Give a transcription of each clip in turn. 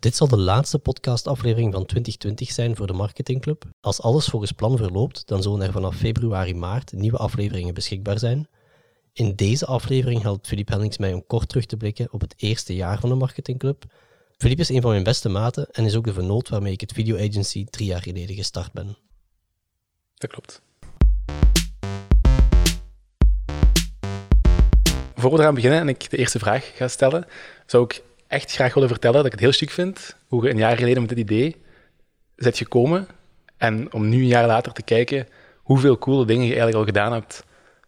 Dit zal de laatste podcastaflevering van 2020 zijn voor de Marketingclub. Als alles volgens plan verloopt, dan zullen er vanaf februari, maart nieuwe afleveringen beschikbaar zijn. In deze aflevering helpt Filip Hennings mij om kort terug te blikken op het eerste jaar van de Marketingclub. Filip is een van mijn beste maten en is ook de vernoot waarmee ik het video agency drie jaar geleden gestart ben. Dat klopt. Voor we eraan beginnen en ik de eerste vraag ga stellen, zou ik echt graag willen vertellen dat ik het heel chic vind hoe je een jaar geleden met dit idee bent gekomen en om nu een jaar later te kijken hoeveel coole dingen je eigenlijk al gedaan hebt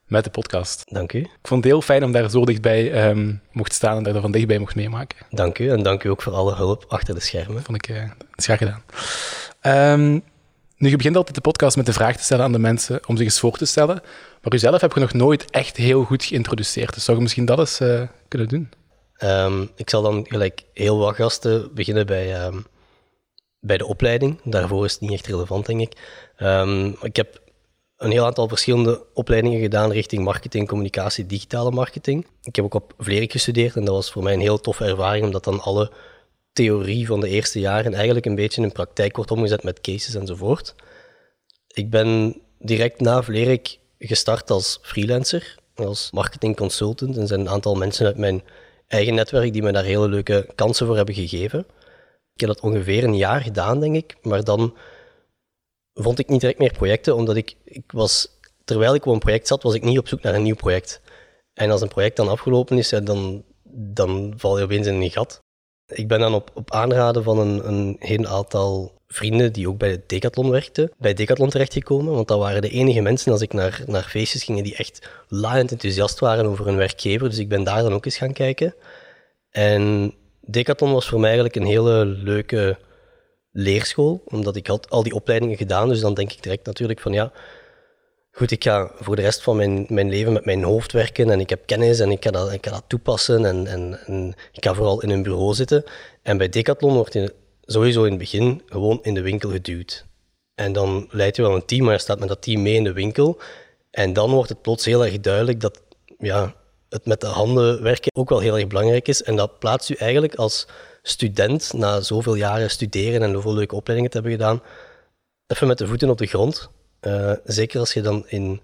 met de podcast. Dank u. Ik vond het heel fijn om daar zo dichtbij um, mocht staan en daar van dichtbij mocht meemaken. Dank u en dank u ook voor alle hulp achter de schermen. Vond ik uh, graag gedaan. Um, nu, je begint altijd de podcast met de vraag te stellen aan de mensen om zich eens voor te stellen. Maar uzelf heb je nog nooit echt heel goed geïntroduceerd. Dus zou je misschien dat eens uh, kunnen doen? Um, ik zal dan gelijk heel wat gasten beginnen bij, um, bij de opleiding. Daarvoor is het niet echt relevant, denk ik. Um, ik heb een heel aantal verschillende opleidingen gedaan richting marketing, communicatie, digitale marketing. Ik heb ook op Vlerik gestudeerd en dat was voor mij een heel toffe ervaring, omdat dan alle theorie van de eerste jaren eigenlijk een beetje in praktijk wordt omgezet met cases enzovoort. Ik ben direct na Vlerik gestart als freelancer, als marketing consultant. En zijn een aantal mensen uit mijn eigen netwerk die me daar hele leuke kansen voor hebben gegeven. Ik heb dat ongeveer een jaar gedaan, denk ik. Maar dan vond ik niet direct meer projecten, omdat ik, ik was, terwijl ik op een project zat, was ik niet op zoek naar een nieuw project. En als een project dan afgelopen is, dan, dan val je opeens in een gat. Ik ben dan op, op aanraden van een, een heel aantal vrienden die ook bij Decathlon werkten, bij Decathlon terechtgekomen. Want dat waren de enige mensen als ik naar, naar feestjes ging die echt laaiend enthousiast waren over hun werkgever. Dus ik ben daar dan ook eens gaan kijken. En Decathlon was voor mij eigenlijk een hele leuke leerschool, omdat ik had al die opleidingen gedaan. Dus dan denk ik direct natuurlijk van ja, goed, ik ga voor de rest van mijn, mijn leven met mijn hoofd werken en ik heb kennis en ik ga dat, ik ga dat toepassen en, en, en ik ga vooral in een bureau zitten. En bij Decathlon wordt je sowieso in het begin gewoon in de winkel geduwd. En dan leidt je wel een team, maar je staat met dat team mee in de winkel. En dan wordt het plots heel erg duidelijk dat ja, het met de handen werken ook wel heel erg belangrijk is. En dat plaatst u eigenlijk als student, na zoveel jaren studeren en zoveel leuke opleidingen te hebben gedaan, even met de voeten op de grond. Uh, zeker als je dan in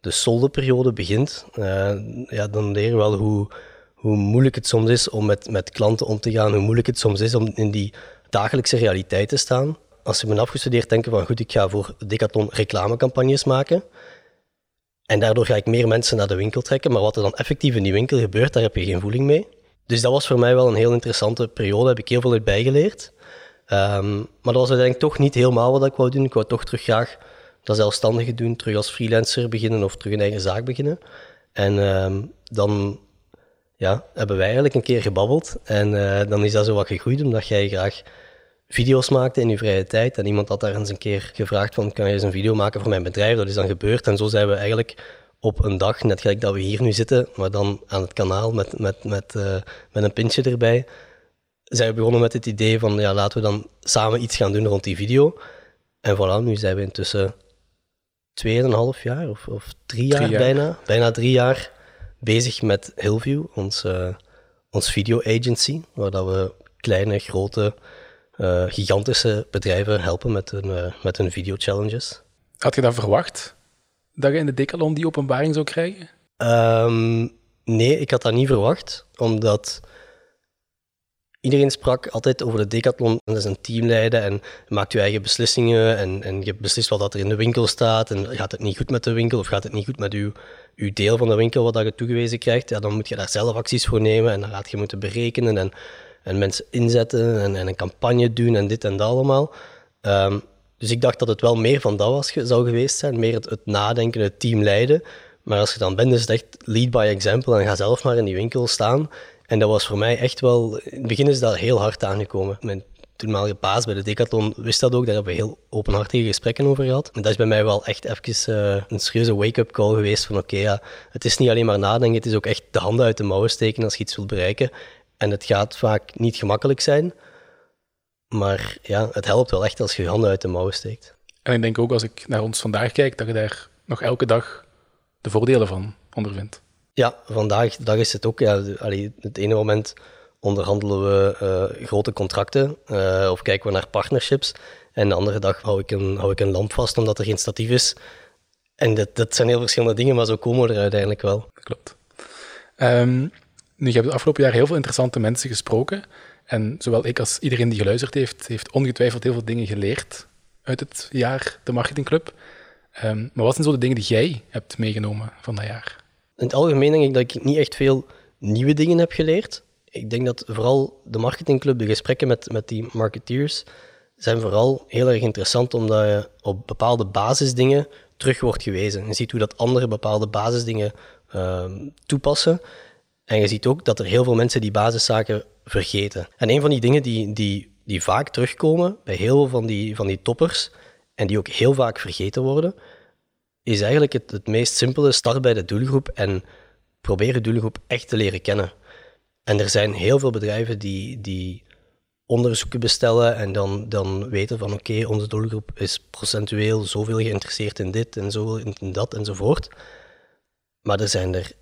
de soldeperiode begint, uh, ja, dan leer je wel hoe, hoe moeilijk het soms is om met, met klanten om te gaan, hoe moeilijk het soms is om in die dagelijkse realiteit te staan. Als je bent afgestudeerd, denken van goed, ik ga voor Decathlon reclamecampagnes maken. En daardoor ga ik meer mensen naar de winkel trekken. Maar wat er dan effectief in die winkel gebeurt, daar heb je geen voeling mee. Dus dat was voor mij wel een heel interessante periode. Daar heb ik heel veel uit bijgeleerd. Um, maar dat was uiteindelijk toch niet helemaal wat ik wou doen. Ik wou toch terug graag dat zelfstandige doen, terug als freelancer beginnen of terug een eigen zaak beginnen. En um, dan ja, hebben wij eigenlijk een keer gebabbeld. En uh, dan is dat zo wat gegroeid, omdat jij graag video's maakte in je vrije tijd. En iemand had daar eens een keer gevraagd van, kan je eens een video maken voor mijn bedrijf? Dat is dan gebeurd. En zo zijn we eigenlijk op een dag, net gelijk dat we hier nu zitten, maar dan aan het kanaal met, met, met, uh, met een pintje erbij, zijn we begonnen met het idee van, ja, laten we dan samen iets gaan doen rond die video. En voilà, nu zijn we intussen tweeënhalf jaar of, of drie jaar, drie jaar, bijna, bijna drie jaar bezig met Hillview, ons, uh, ons video agency, waar dat we kleine, grote, uh, gigantische bedrijven helpen met hun, uh, met hun video challenges. Had je dat verwacht? Dat je in de Decathlon die openbaring zou krijgen? Um, nee, ik had dat niet verwacht, omdat iedereen sprak altijd over de decathlon. Dat is een team leiden en je maakt je eigen beslissingen en, en je beslist wat er in de winkel staat. En gaat het niet goed met de winkel of gaat het niet goed met uw, uw deel van de winkel wat je toegewezen krijgt, ja, dan moet je daar zelf acties voor nemen en dan gaat je moeten berekenen en, en mensen inzetten en, en een campagne doen en dit en dat allemaal. Um, dus ik dacht dat het wel meer van dat was, zou geweest zijn, meer het, het nadenken, het team leiden. Maar als je dan bent, is het echt lead by example en ga zelf maar in die winkel staan en dat was voor mij echt wel... In het begin is dat heel hard aangekomen. Mijn toenmalige baas bij de Decathlon wist dat ook. Daar hebben we heel openhartige gesprekken over gehad. En dat is bij mij wel echt even uh, een serieuze wake-up call geweest van oké, ja, het is niet alleen maar nadenken, het is ook echt de handen uit de mouwen steken als je iets wilt bereiken. En het gaat vaak niet gemakkelijk zijn, maar ja, het helpt wel echt als je je handen uit de mouwen steekt. En ik denk ook als ik naar ons vandaag kijk, dat je daar nog elke dag de voordelen van ondervindt. Ja, vandaag dag is het ook. Ja, allee, het ene moment onderhandelen we eh, grote contracten uh, of kijken we naar partnerships. En de andere dag hou ik een, hou ik een lamp vast omdat er geen statief is. En dat, dat zijn heel verschillende dingen, maar zo komen we er uiteindelijk wel. Klopt. Um, nu, je hebt het afgelopen jaar heel veel interessante mensen gesproken. En zowel ik als iedereen die geluisterd heeft, heeft ongetwijfeld heel veel dingen geleerd uit het jaar de marketingclub. Um, maar wat zijn zo de dingen die jij hebt meegenomen van dat jaar? In het algemeen denk ik dat ik niet echt veel nieuwe dingen heb geleerd. Ik denk dat vooral de marketingclub, de gesprekken met, met die marketeers, zijn vooral heel erg interessant omdat je op bepaalde basisdingen terug wordt gewezen. Je ziet hoe dat andere bepaalde basisdingen uh, toepassen. En je ziet ook dat er heel veel mensen die basiszaken vergeten. En een van die dingen die, die, die vaak terugkomen bij heel veel van die, van die toppers, en die ook heel vaak vergeten worden, is eigenlijk het, het meest simpele. Start bij de doelgroep en probeer de doelgroep echt te leren kennen. En er zijn heel veel bedrijven die, die onderzoeken bestellen en dan, dan weten van oké, onze doelgroep is procentueel zoveel geïnteresseerd in dit en zoveel in dat enzovoort. Maar er zijn er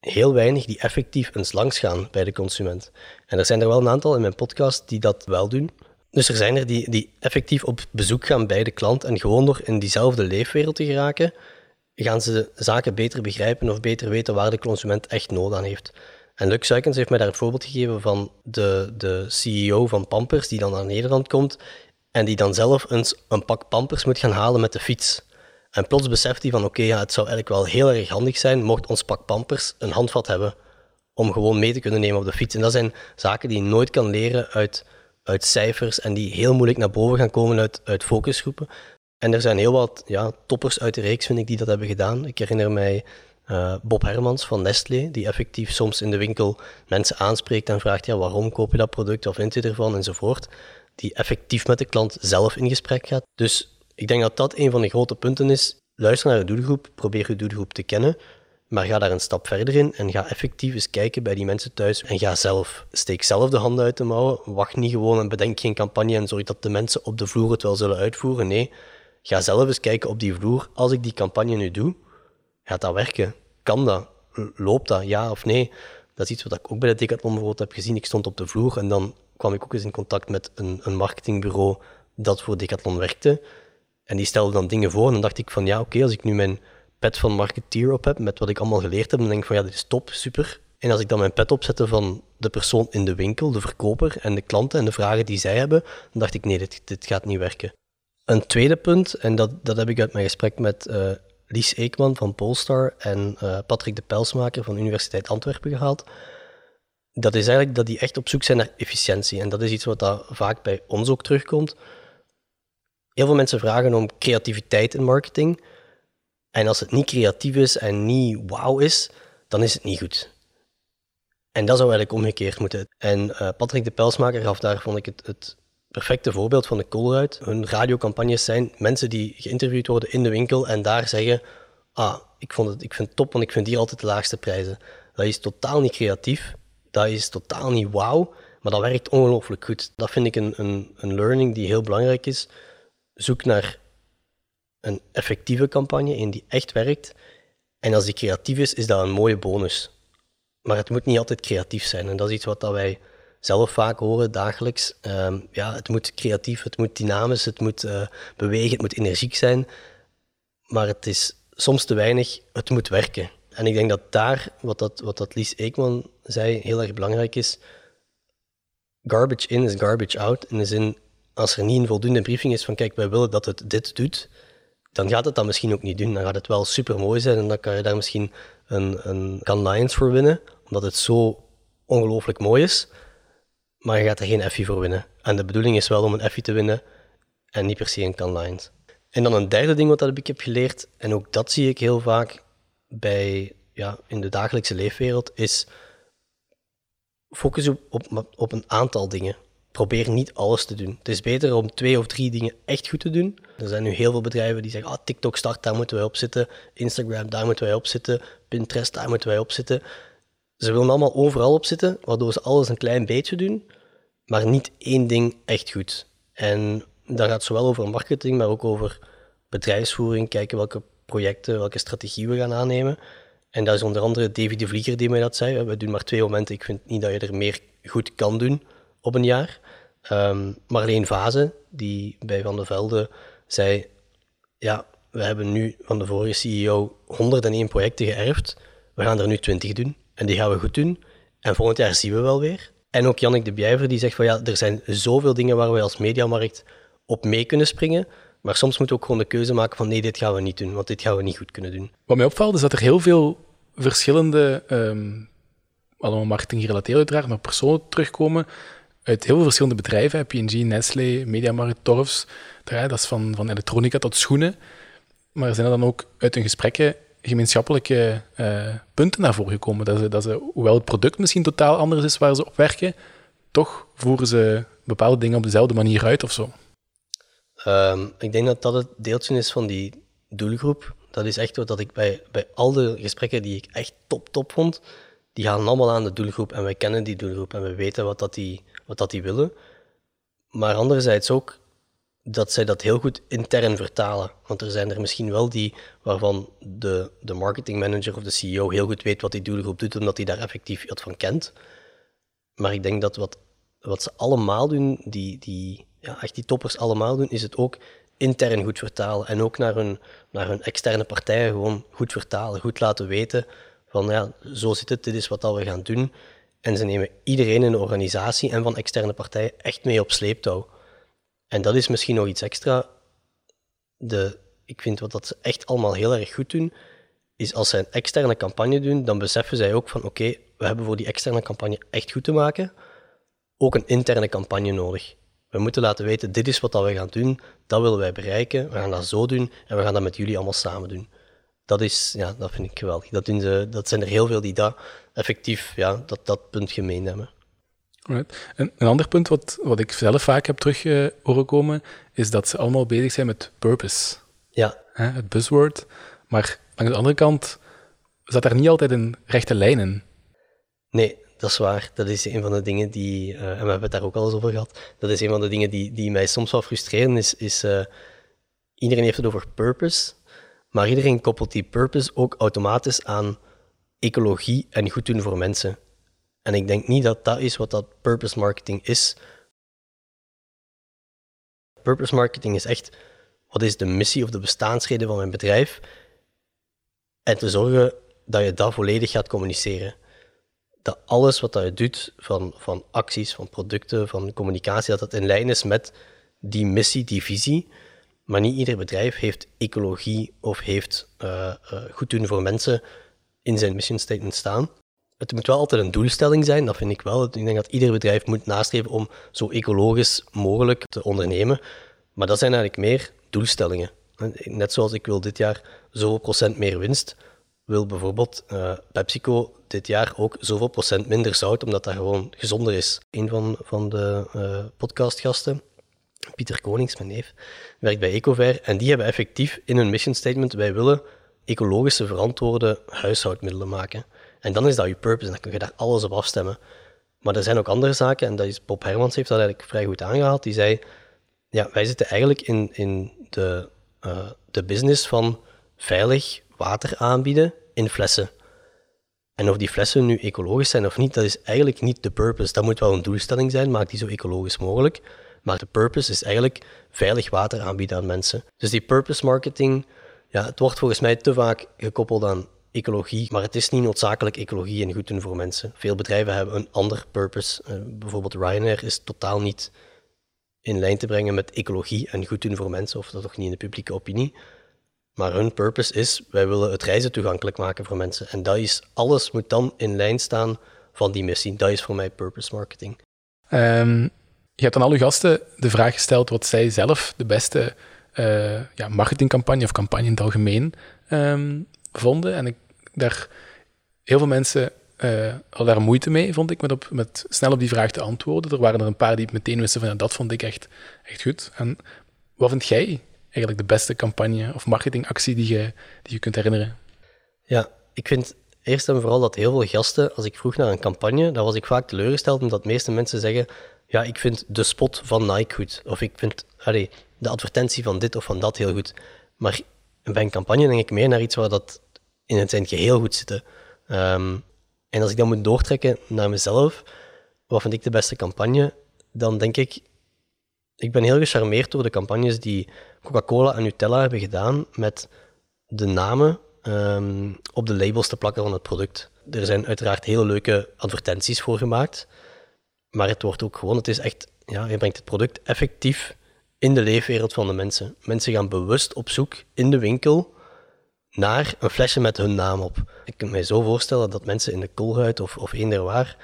heel weinig die effectief eens langs gaan bij de consument. En er zijn er wel een aantal in mijn podcast die dat wel doen. Dus er zijn er die, die effectief op bezoek gaan bij de klant en gewoon door in diezelfde leefwereld te geraken, gaan ze zaken beter begrijpen of beter weten waar de consument echt nood aan heeft. En Luc Suikens heeft mij daar een voorbeeld gegeven van de, de CEO van Pampers, die dan naar Nederland komt en die dan zelf eens een pak Pampers moet gaan halen met de fiets. En plots beseft hij van oké, ja, het zou eigenlijk wel heel erg handig zijn mocht ons pak Pampers een handvat hebben om gewoon mee te kunnen nemen op de fiets. En dat zijn zaken die je nooit kan leren uit, uit cijfers en die heel moeilijk naar boven gaan komen uit, uit focusgroepen. En er zijn heel wat ja, toppers uit de reeks, vind ik, die dat hebben gedaan. Ik herinner mij uh, Bob Hermans van Nestlé, die effectief soms in de winkel mensen aanspreekt en vraagt ja, waarom koop je dat product of vindt je ervan enzovoort. Die effectief met de klant zelf in gesprek gaat. Dus ik denk dat dat een van de grote punten is. Luister naar je doelgroep, probeer je doelgroep te kennen, maar ga daar een stap verder in en ga effectief eens kijken bij die mensen thuis en ga zelf. Steek zelf de handen uit de mouwen. Wacht niet gewoon en bedenk geen campagne en zorg dat de mensen op de vloer het wel zullen uitvoeren. Nee, ga zelf eens kijken op die vloer. Als ik die campagne nu doe, gaat dat werken? Kan dat? Loopt dat? Ja of nee? Dat is iets wat ik ook bij de Decathlon bijvoorbeeld heb gezien. Ik stond op de vloer en dan kwam ik ook eens in contact met een, een marketingbureau dat voor Decathlon werkte. En die stelde dan dingen voor en dan dacht ik van ja, oké, als ik nu mijn pet van marketeer op heb, met wat ik allemaal geleerd heb, dan denk ik van ja, dit is top, super. En als ik dan mijn pet opzette van de persoon in de winkel, de verkoper en de klanten en de vragen die zij hebben, dan dacht ik nee, dit, dit gaat niet werken. Een tweede punt, en dat, dat heb ik uit mijn gesprek met uh, Lies Eekman van Polestar en uh, Patrick de Pelsmaker van Universiteit Antwerpen gehaald, dat is eigenlijk dat die echt op zoek zijn naar efficiëntie. En dat is iets wat daar vaak bij ons ook terugkomt. Heel veel mensen vragen om creativiteit in marketing. En als het niet creatief is en niet wauw is, dan is het niet goed. En dat zou eigenlijk omgekeerd moeten. En uh, Patrick de Pelsmaker gaf daar, vond ik, het, het perfecte voorbeeld van de Colruyt. Hun radiocampagnes zijn mensen die geïnterviewd worden in de winkel en daar zeggen: Ah, ik, vond het, ik vind het top, want ik vind hier altijd de laagste prijzen. Dat is totaal niet creatief, dat is totaal niet wauw, maar dat werkt ongelooflijk goed. Dat vind ik een, een, een learning die heel belangrijk is zoek naar een effectieve campagne, een die echt werkt. En als die creatief is, is dat een mooie bonus. Maar het moet niet altijd creatief zijn. En dat is iets wat dat wij zelf vaak horen dagelijks. Ehm, ja, het moet creatief, het moet dynamisch, het moet uh, bewegen, het moet energiek zijn. Maar het is soms te weinig, het moet werken. En ik denk dat daar, wat dat, wat dat Lies Eekman zei, heel erg belangrijk is. Garbage in is garbage out. In de zin, als er niet een voldoende briefing is van kijk, wij willen dat het dit doet, dan gaat het dat misschien ook niet doen. Dan gaat het wel super mooi zijn en dan kan je daar misschien een, een Can voor winnen, omdat het zo ongelooflijk mooi is. Maar je gaat er geen Effie voor winnen. En de bedoeling is wel om een Effie te winnen en niet per se een Can En dan een derde ding wat ik heb geleerd, en ook dat zie ik heel vaak bij, ja, in de dagelijkse leefwereld, is focus op, op, op een aantal dingen probeer niet alles te doen. Het is beter om twee of drie dingen echt goed te doen. Er zijn nu heel veel bedrijven die zeggen, ah, TikTok start, daar moeten wij op zitten. Instagram, daar moeten wij op zitten. Pinterest, daar moeten wij op zitten. Ze willen allemaal overal op zitten, waardoor ze alles een klein beetje doen, maar niet één ding echt goed. En dat gaat zowel over marketing, maar ook over bedrijfsvoering, kijken welke projecten, welke strategie we gaan aannemen. En dat is onder andere David de Vlieger die mij dat zei. We doen maar twee momenten. Ik vind niet dat je er meer goed kan doen op een jaar. Um, Marleen Vaze, die bij Van de Velde zei, ja, we hebben nu van de vorige CEO 101 projecten geërfd, we gaan er nu 20 doen en die gaan we goed doen. En volgend jaar zien we wel weer. En ook Jannik de Bijver die zegt van ja, er zijn zoveel dingen waar we als mediamarkt op mee kunnen springen. Maar soms moeten we ook gewoon de keuze maken van nee, dit gaan we niet doen, want dit gaan we niet goed kunnen doen. Wat mij opvalt is dat er heel veel verschillende, um, allemaal marketing gerelateerd uiteraard, maar personen terugkomen uit heel verschillende bedrijven. P&G, Nestlé, Mediamarkt, Torfs. Dat is van, van elektronica tot schoenen. Maar zijn er dan ook uit hun gesprekken gemeenschappelijke uh, punten naar voren gekomen? Dat ze, dat ze, hoewel het product misschien totaal anders is waar ze op werken, toch voeren ze bepaalde dingen op dezelfde manier uit of zo? Um, ik denk dat dat het deeltje is van die doelgroep. Dat is echt wat ik bij, bij al de gesprekken die ik echt top, top vond, die gaan allemaal aan de doelgroep en wij kennen die doelgroep en we weten wat, dat die, wat dat die willen. Maar anderzijds ook dat zij dat heel goed intern vertalen. Want er zijn er misschien wel die waarvan de, de marketingmanager of de CEO heel goed weet wat die doelgroep doet, omdat hij daar effectief wat van kent. Maar ik denk dat wat, wat ze allemaal doen, die, die, ja, echt die toppers allemaal doen, is het ook intern goed vertalen. En ook naar hun, naar hun externe partijen gewoon goed vertalen, goed laten weten van ja, zo zit het, dit is wat we gaan doen. En ze nemen iedereen in de organisatie en van externe partijen echt mee op sleeptouw. En dat is misschien nog iets extra. De, ik vind wat dat ze echt allemaal heel erg goed doen, is als ze een externe campagne doen, dan beseffen zij ook van oké, we hebben voor die externe campagne echt goed te maken, ook een interne campagne nodig. We moeten laten weten, dit is wat dat we gaan doen, dat willen wij bereiken, we gaan dat zo doen en we gaan dat met jullie allemaal samen doen. Dat, is, ja, dat vind ik geweldig. Dat, doen ze, dat zijn er heel veel die dat effectief ja, dat, dat punt gemeen hebben. Right. Een, een, ander punt wat, wat ik zelf vaak heb terug uh, horen komen, is dat ze allemaal bezig zijn met purpose. Ja. Hè, het buzzword. Maar aan de andere kant zat daar niet altijd een rechte lijn in. Nee, dat is waar. Dat is een van de dingen die, uh, en we hebben het daar ook al eens over gehad, dat is een van de dingen die, die mij soms wel frustreren, is, is uh, iedereen heeft het over purpose, maar iedereen koppelt die purpose ook automatisch aan ecologie en goed doen voor mensen. En ik denk niet dat dat is wat dat purpose marketing is. Purpose marketing is echt, wat is de missie of de bestaansreden van mijn bedrijf? En te zorgen dat je dat volledig gaat communiceren. Dat alles wat je doet, van, van acties, van producten, van communicatie, dat dat in lijn is met die missie, die visie. Maar niet ieder bedrijf heeft ecologie of heeft uh, uh, goed doen voor mensen in zijn mission statement staan het moet wel altijd een doelstelling zijn, dat vind ik wel. Ik denk dat ieder bedrijf moet nastreven om zo ecologisch mogelijk te ondernemen. Maar dat zijn eigenlijk meer doelstellingen. Net zoals ik wil dit jaar zoveel procent meer winst, wil bijvoorbeeld uh, PepsiCo dit jaar ook zoveel procent minder zout, omdat dat gewoon gezonder is. Een van, van de uh, podcastgasten, Pieter Konings, mijn neef, werkt bij Ecover en die hebben effectief in hun mission statement, wij willen ecologische verantwoorde huishoudmiddelen maken. En dan is dat je purpose en dan kun je daar alles op afstemmen. Maar er zijn ook andere zaken, en dat is, Bob Hermans heeft dat eigenlijk vrij goed aangehaald. Die zei, ja, wij zitten eigenlijk in, in de, uh, de business van veilig water aanbieden in flessen. En of die flessen nu ecologisch zijn of niet, dat is eigenlijk niet de purpose. Dat moet wel een doelstelling zijn, maak die zo ecologisch mogelijk. Maar de purpose is eigenlijk veilig water aanbieden aan mensen. Dus die purpose marketing, ja, het wordt volgens mij te vaak gekoppeld aan ecologie, maar het is niet noodzakelijk ecologie en goed doen voor mensen. Veel bedrijven hebben een ander purpose. Uh, bijvoorbeeld Ryanair is totaal niet in lijn te brengen met ecologie en goed doen voor mensen, of dat toch niet in de publieke opinie. Maar hun purpose is, wij willen het reizen toegankelijk maken voor mensen. En dat is, alles moet dan in lijn staan van die missie. Dat is voor mij purpose marketing. Um, je hebt aan al uw gasten de vraag gesteld wat zij zelf de beste uh, ja, marketingcampagne of campagne in het algemeen um, vonden. En ik, daar, heel veel mensen uh, hadden daar moeite mee, vond ik, met, op, met snel op die vraag te antwoorden. Er waren er een paar die meteen wisten van ja, dat vond ik echt, echt goed. En wat vind jij eigenlijk de beste campagne of marketingactie die je, die je kunt herinneren? Ja, ik vind eerst en vooral dat heel veel gasten, als ik vroeg naar een campagne, dan was ik vaak teleurgesteld omdat de meeste mensen zeggen ja, ik vind de spot van Nike goed. Of ik vind allee, de advertentie van dit of van dat heel goed. Maar bij een campagne denk ik meer naar iets waar dat in het zijn geheel goed zit. Um, en als ik dat moet doortrekken naar mezelf, wat vind ik de beste campagne? Dan denk ik, ik ben heel gecharmeerd door de campagnes die Coca-Cola en Nutella hebben gedaan met de namen ehm, op de labels te plakken van het product. Er zijn uiteraard hele leuke advertenties voor gemaakt, maar het wordt ook gewoon, het is echt, ja, je brengt het product effectief in de leefwereld van de mensen. Mensen gaan bewust op zoek in de winkel naar een flesje met hun naam op. Ik kan me zo voorstellen dat mensen in de koolhuid of, of eender waar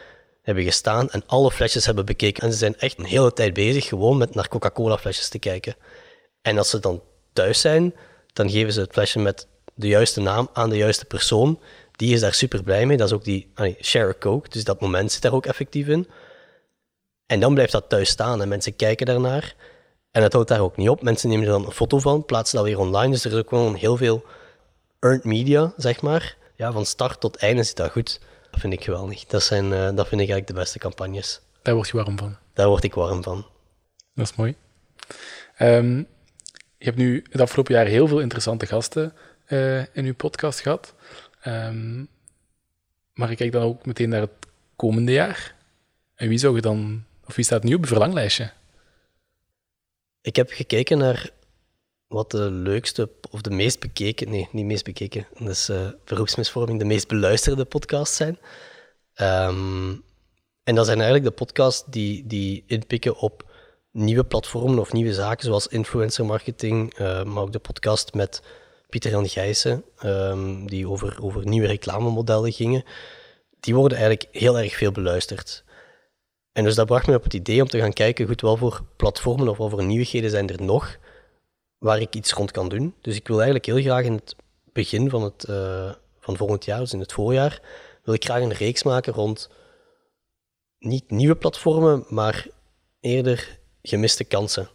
hebben gestaan en alle flesjes hebben bekeken. En ze zijn echt een hele tijd bezig gewoon met naar Coca-Cola flesjes te kijken. En als ze dan thuis zijn, dan geven ze het flesje met de juiste naam aan de juiste persoon. Die is daar super blij mee. Dat is ook die share a coke, dus dat moment zit daar ook effectief in. En dan blijft dat thuis staan en mensen kijken daarnaar. En het houdt daar ook niet op. Mensen nemen er dan een foto van, plaatsen dat weer online. Dus er is ook gewoon heel veel earned media, zeg maar. Ja, van start tot einde zit dat goed. Dat vind ik geweldig. Dat, zijn, uh, dat vind ik eigenlijk de beste campagnes. Daar word je warm van. Daar word ik warm van. Dat is mooi. Um, je hebt nu het afgelopen jaar heel veel interessante gasten uh, in uw podcast gehad. Um, maar ik kijk dan ook meteen naar het komende jaar. En wie zou je dan, of wie staat nu op je verlanglijstje? Ik heb gekeken naar wat de leukste of de meest bekeken, nee, niet meest bekeken, dat is uh, beroepsmisvorming, de meest beluisterde podcasts zijn. Um, en dat zijn eigenlijk de podcasts die, die inpikken op nieuwe platformen of nieuwe zaken, zoals influencer marketing, uh, maar ook de podcast met Pieter Jan Gijssen, um, die over, over nieuwe reclamemodellen gingen. Die worden eigenlijk heel erg veel beluisterd. En dus dat bracht me op het idee om te gaan kijken, goed, wel voor platformen of voor nieuwigheden zijn er nog waar ik iets rond kan doen. Dus ik wil eigenlijk heel graag in het begin van, het, uh, van volgend jaar, dus in het voorjaar, wil ik graag een reeks maken rond niet nieuwe platformen, maar eerder gemiste kansen.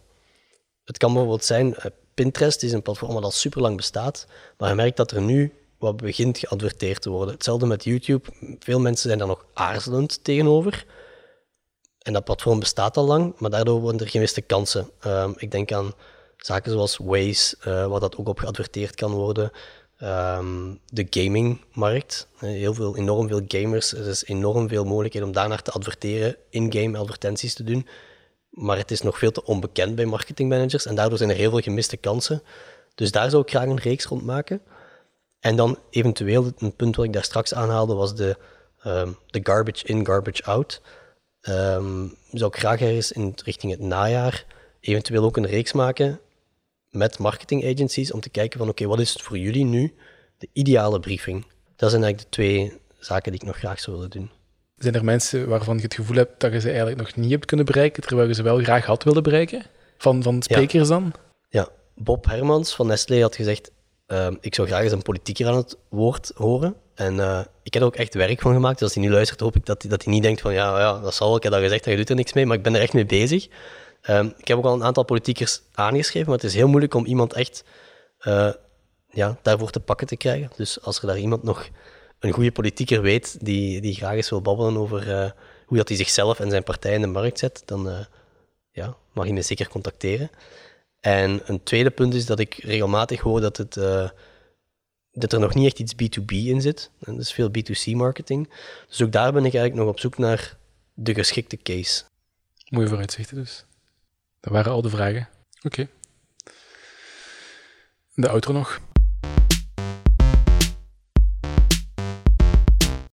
Het kan bijvoorbeeld zijn, uh, Pinterest is een platform dat al super lang bestaat, maar je merkt dat er nu wat begint geadverteerd te worden. Hetzelfde met YouTube. Veel mensen zijn daar nog aarzelend tegenover. En dat platform bestaat al lang, maar daardoor worden er gemiste kansen. Uh, ik denk aan zaken zoals Waze, uh, waar dat ook op geadverteerd kan worden. Um, de gamingmarkt. Eh, heel veel, enorm veel gamers. Er is enorm veel mogelijkheden om daarnaar te adverteren, in-game advertenties te doen. Maar het is nog veel te onbekend bij marketingmanagers en daardoor zijn er heel veel gemiste kansen. Dus daar zou ik graag een reeks rond maken. En dan eventueel, een punt wat ik daar straks aanhaalde, was de, um, de garbage in, garbage out. Um, zou ik graag ergens in richting het najaar eventueel ook een reeks maken met marketing agencies om te kijken van oké, wat is voor jullie nu de ideale briefing? Dat zijn eigenlijk de twee zaken die ik nog graag zou willen doen. Zijn er mensen waarvan je het gevoel hebt dat je ze eigenlijk nog niet hebt kunnen bereiken, terwijl je ze wel graag had willen bereiken? Van, van sprekers dan? Ja, Bob Hermans van Nestlé had gezegd, uh, ik zou graag eens een politieker aan het woord horen. En uh, ik heb er ook echt werk van gemaakt. Dus als hij nu luistert, hoop ik dat hij, dat niet denkt van, ja, ja, dat zal wel, ik heb dat gezegd en je doet er niks mee. Maar ik ben er echt mee bezig. Um, ik heb ook al een aantal politiekers aangeschreven, maar het is heel moeilijk om iemand echt uh, ja, daarvoor te pakken te krijgen. Dus als er daar iemand nog een goede politieker weet die, die graag eens wil babbelen over uh, hoe dat hij zichzelf en zijn partij in de markt zet, dan ja, mag hij me zeker contacteren. En een tweede punt is dat ik regelmatig hoor dat, het, dat er nog niet echt iets B2B in zit. En is veel B2C-marketing. Dus ook daar ben ik eigenlijk nog op zoek naar de geschikte case. Mooie vooruitzichten dus. Dat waren al de vragen. Oké. De outro nog.